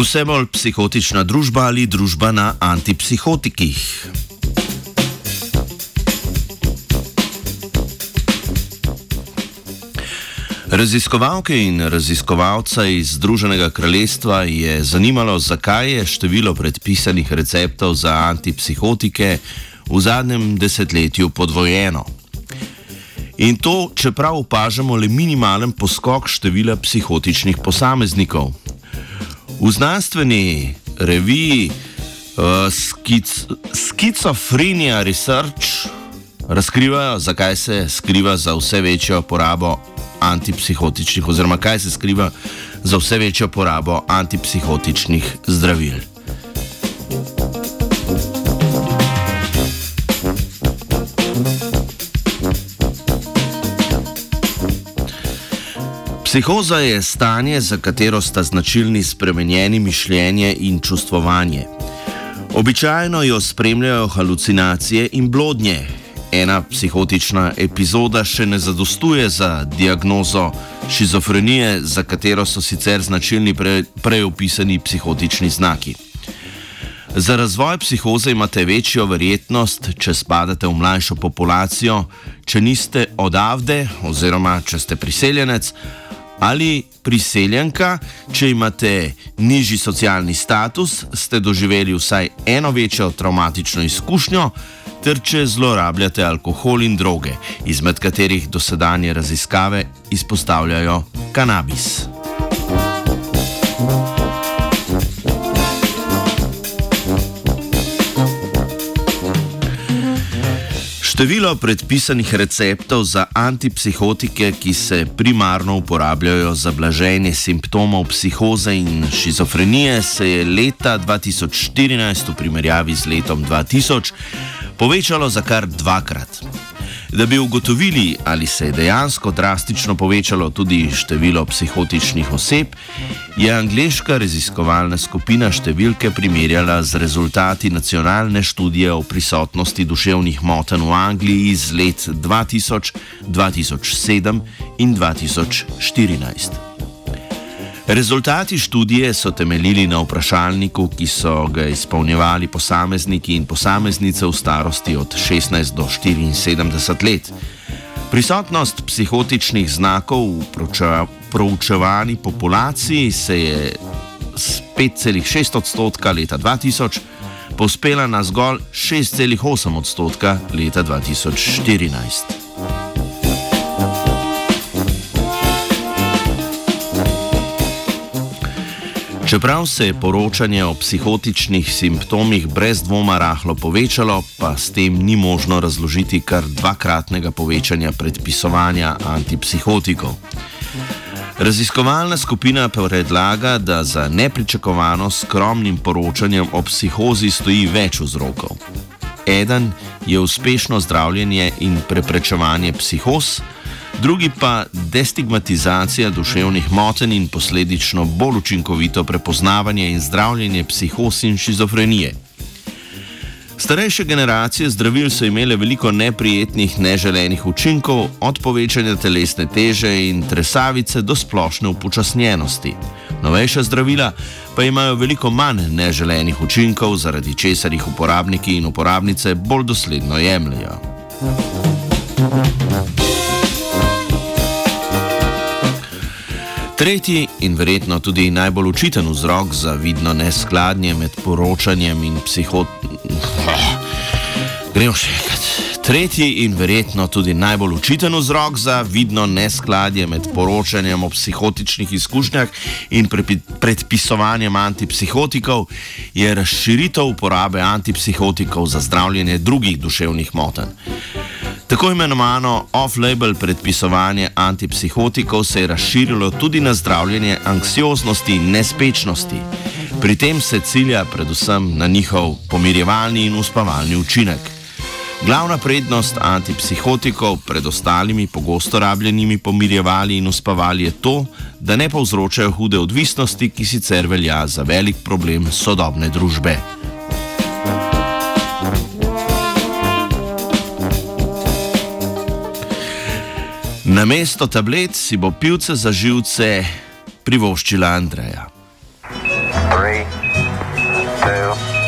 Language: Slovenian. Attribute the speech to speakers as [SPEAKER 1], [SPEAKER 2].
[SPEAKER 1] Vse bolj psihotična družba ali družba na antipsihotikih. Raziskovalke in raziskovalca iz Združenega kraljestva je zanimalo, zakaj je število predpisanih receptov za antipsihotike v zadnjem desetletju podvojeno. In to, čeprav opažamo le minimalen poskok števila psihotičnih posameznikov. V znanstveni reviji uh, Schizophrenia Research razkrivajo, zakaj se skriva za vse večjo porabo antipsihotičnih, oziroma kaj se skriva za vse večjo porabo antipsihotičnih zdravil. Psihoza je stanje, za katero sta značilni spremenjeni mišljenje in čustvovanje. Običajno jo spremljajo halucinacije in blodnje, ena psihotična epizoda še ne zadostuje za diagnozo šizofrenije, za katero so sicer značilni pre, prej opisani psihotični znaki. Za razvoj psihoze imate večjo verjetnost, če spadate v mlajšo populacijo, če niste odavde oziroma če ste priseljenec ali priseljenka, če imate nižji socialni status, ste doživeli vsaj eno večjo traumatično izkušnjo, ter če zlorabljate alkohol in droge, izmed katerih dosedanje raziskave izpostavljajo kanabis. Število predpisanih receptov za antipsihotike, ki se primarno uporabljajo za blaženje simptomov psihoze in šizofrenije, se je leta 2014 v primerjavi z letom 2000 povečalo za kar dvakrat. Da bi ugotovili, ali se je dejansko drastično povečalo tudi število psihotičnih oseb, je angliška raziskovalna skupina številke primerjala z rezultati nacionalne študije o prisotnosti duševnih motenj v Angliji iz let 2000, 2007 in 2014. Rezultati študije so temeljili na vprašalniku, ki so ga izpolnjevali posamezniki in posameznice v starosti od 16 do 74 let. Prisotnost psihotičnih znakov v proučevani populaciji se je z 5,6 odstotka leta 2000 pospela na zgolj 6,8 odstotka leta 2014. Čeprav se je poročanje o psihotičnih simptomih brez dvoma rahlo povečalo, pa s tem ni možno razložiti kar dvakratnega povečanja predpisovanja antipsihotikov. Raziskovalna skupina predlaga, da za nepričakovano skromnim poročanjem o psihozi stoji več vzrokov. Eden je uspešno zdravljenje in preprečevanje psihoz, drugi pa destigmatizacija duševnih motenj in posledično bolj učinkovito prepoznavanje in zdravljenje psihos in šizofrenije. Starejše generacije zdravil so imele veliko neprijetnih, neželenih učinkov, od povečanja telesne teže in tresavice do splošne upočasnjenosti. Novejša zdravila pa imajo veliko manj neželenih učinkov, zaradi česar jih uporabniki in uporabnice bolj dosledno jemljajo. Thank you. Tretji in verjetno tudi najbolj učiten vzrok za vidno neskladje med poročanjem in psihot. Gremo še enkrat. Tretji in verjetno tudi najbolj učiten vzrok za vidno neskladje med poročanjem o psihotičnih izkušnjah in predpisovanjem antipsihotikov je razširitev uporabe antipsihotikov za zdravljenje drugih duševnih motenj. Tako imenovano off-label predpisovanje antipsihotikov se je razširilo tudi na zdravljenje anksioznosti in nespečnosti. Pri tem se cilja predvsem na njihov pomirjevalni in uspavalni učinek. Glavna prednost antipsihotikov pred ostalimi pogosto rabljenimi pomirjevali in uspavali je to, da ne povzročajo hude odvisnosti, ki sicer velja za velik problem sodobne družbe. Namesto tablet si bo pivce za živce privoščila Andreja.
[SPEAKER 2] Three, two,